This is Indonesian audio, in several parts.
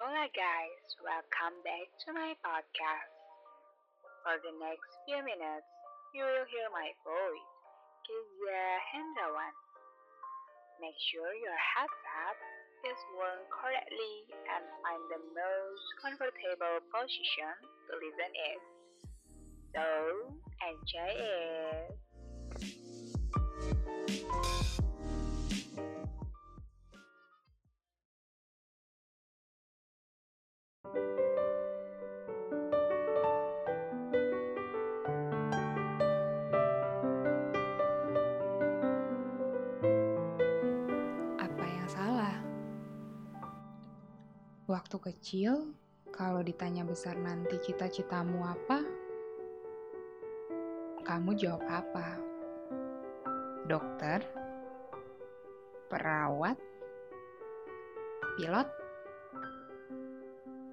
Hola guys, welcome back to my podcast. For the next few minutes, you will hear my voice, Kezia Hendrawan. Make sure your headset is worn correctly and find the most comfortable position to listen it. So, enjoy it! Waktu kecil, kalau ditanya besar nanti cita-citamu apa, kamu jawab apa? Dokter? Perawat? Pilot?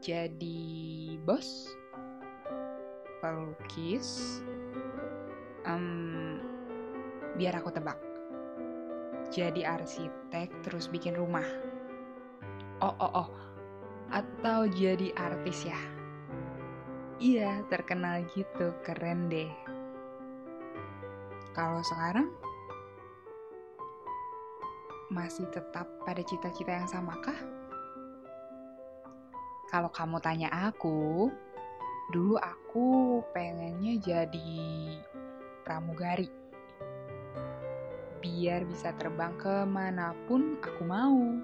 Jadi bos? Pelukis? Em, biar aku tebak jadi arsitek terus bikin rumah. Oh, oh, oh. Atau jadi artis ya? Iya, terkenal gitu. Keren deh. Kalau sekarang masih tetap pada cita-cita yang samakah? Kalau kamu tanya aku, dulu aku pengennya jadi pramugari biar bisa terbang ke mana pun aku mau.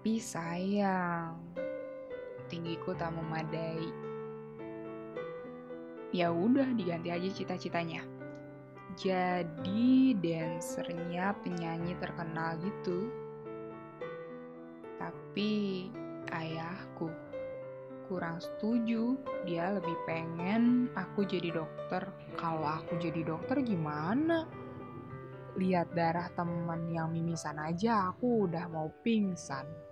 Tapi sayang, tinggiku tak memadai. Ya udah diganti aja cita-citanya. Jadi dancernya penyanyi terkenal gitu. Tapi ayahku kurang setuju. Dia lebih pengen aku jadi dokter. Kalau aku jadi dokter gimana? Lihat darah teman yang mimisan aja aku udah mau pingsan.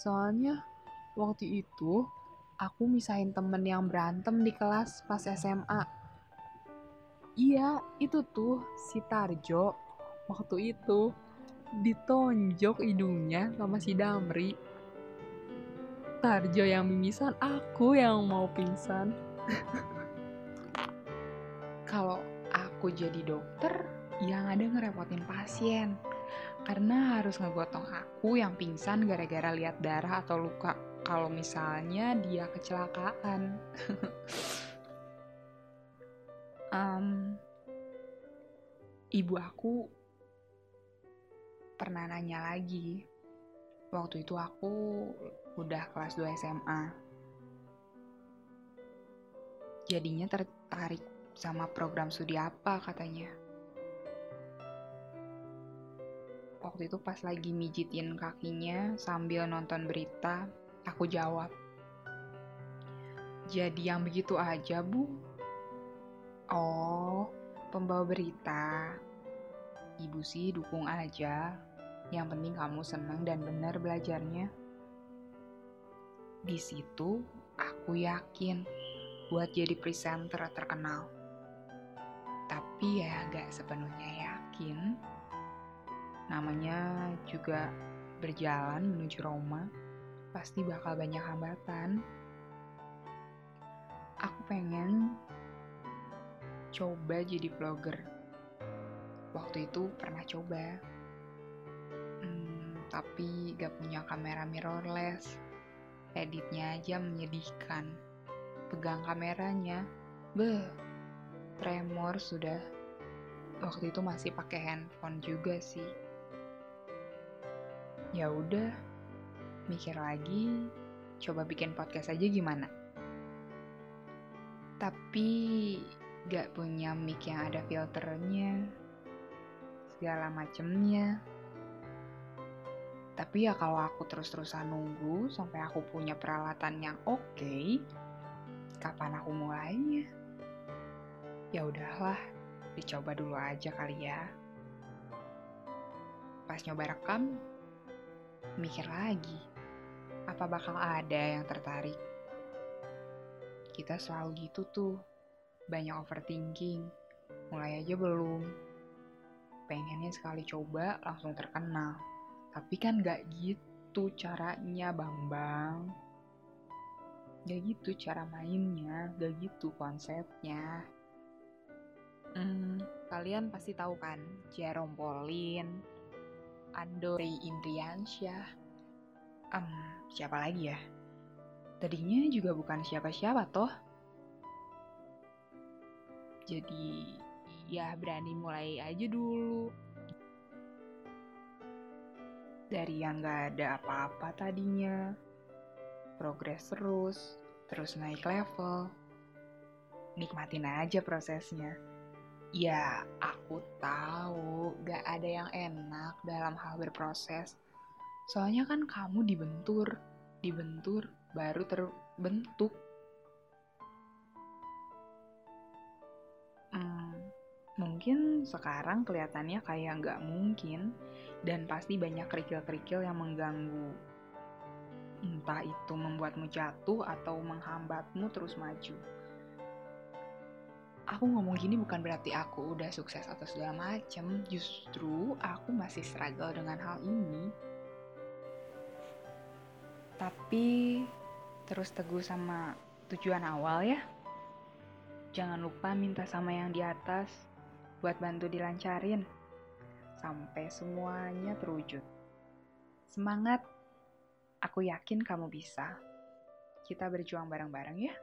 Soalnya waktu itu aku misahin temen yang berantem di kelas pas SMA. Iya, itu tuh si Tarjo. Waktu itu ditonjok hidungnya sama si Damri. Tarjo yang mimisan, aku yang mau pingsan. Kalau aku jadi dokter, yang ada ngerepotin pasien. Karena harus ngegotong aku yang pingsan gara-gara lihat darah atau luka. Kalau misalnya dia kecelakaan. Em, ibu aku pernah nanya lagi. Waktu itu aku udah kelas 2 SMA. Jadinya tertarik sama program studi apa katanya. Waktu itu pas lagi mijitin kakinya sambil nonton berita, aku jawab. Jadi yang begitu aja, Bu? Oh, pembawa berita. Ibu sih dukung aja. Yang penting kamu senang dan benar belajarnya. Di situ aku yakin buat jadi presenter terkenal. Tapi ya gak sepenuhnya yakin. Namanya juga berjalan menuju Roma, pasti bakal banyak hambatan. Aku pengen coba jadi vlogger. Waktu itu pernah coba, Hmm, tapi gak punya kamera mirrorless editnya aja menyedihkan. Pegang kameranya, beh, tremor sudah. Waktu itu masih pakai handphone juga sih. Ya udah, mikir lagi, coba bikin podcast aja gimana. Tapi gak punya mic yang ada filternya, segala macemnya. Tapi ya kalau aku terus-terusan nunggu sampai aku punya peralatan yang oke, kapan aku mulainya? Ya udahlah, dicoba dulu aja kali ya. Pas nyoba rekam, mikir lagi, apa bakal ada yang tertarik? Kita selalu gitu tuh, banyak overthinking, mulai aja belum. Pengennya sekali coba langsung terkenal. Tapi kan gak gitu. caranya, Bambang. Gak gitu cara mainnya, gak gitu konsepnya. Hmm, kalian pasti tahu kan, Jerome Pauline, Andori Indriansyah, um, siapa lagi ya? Tadinya juga bukan siapa-siapa toh. Jadi ya berani mulai aja dulu. Dari yang gak ada apa-apa tadinya, progres terus, terus naik level. Nikmatin aja prosesnya. Ya, aku tahu gak ada yang enak dalam hal berproses. Soalnya kan kamu dibentur, dibentur, baru terbentuk. Hmm, mungkin sekarang kelihatannya kayak nggak mungkin, dan pasti banyak kerikil-kerikil yang mengganggu. Entah itu membuatmu jatuh atau menghambatmu terus maju. Aku ngomong gini bukan berarti aku udah sukses atau segala macem, justru aku masih struggle dengan hal ini. Tapi terus teguh sama tujuan awal ya. Jangan lupa minta sama yang di atas buat bantu dilancarin sampai semuanya terwujud. Semangat, aku yakin kamu bisa. Kita berjuang bareng-bareng ya.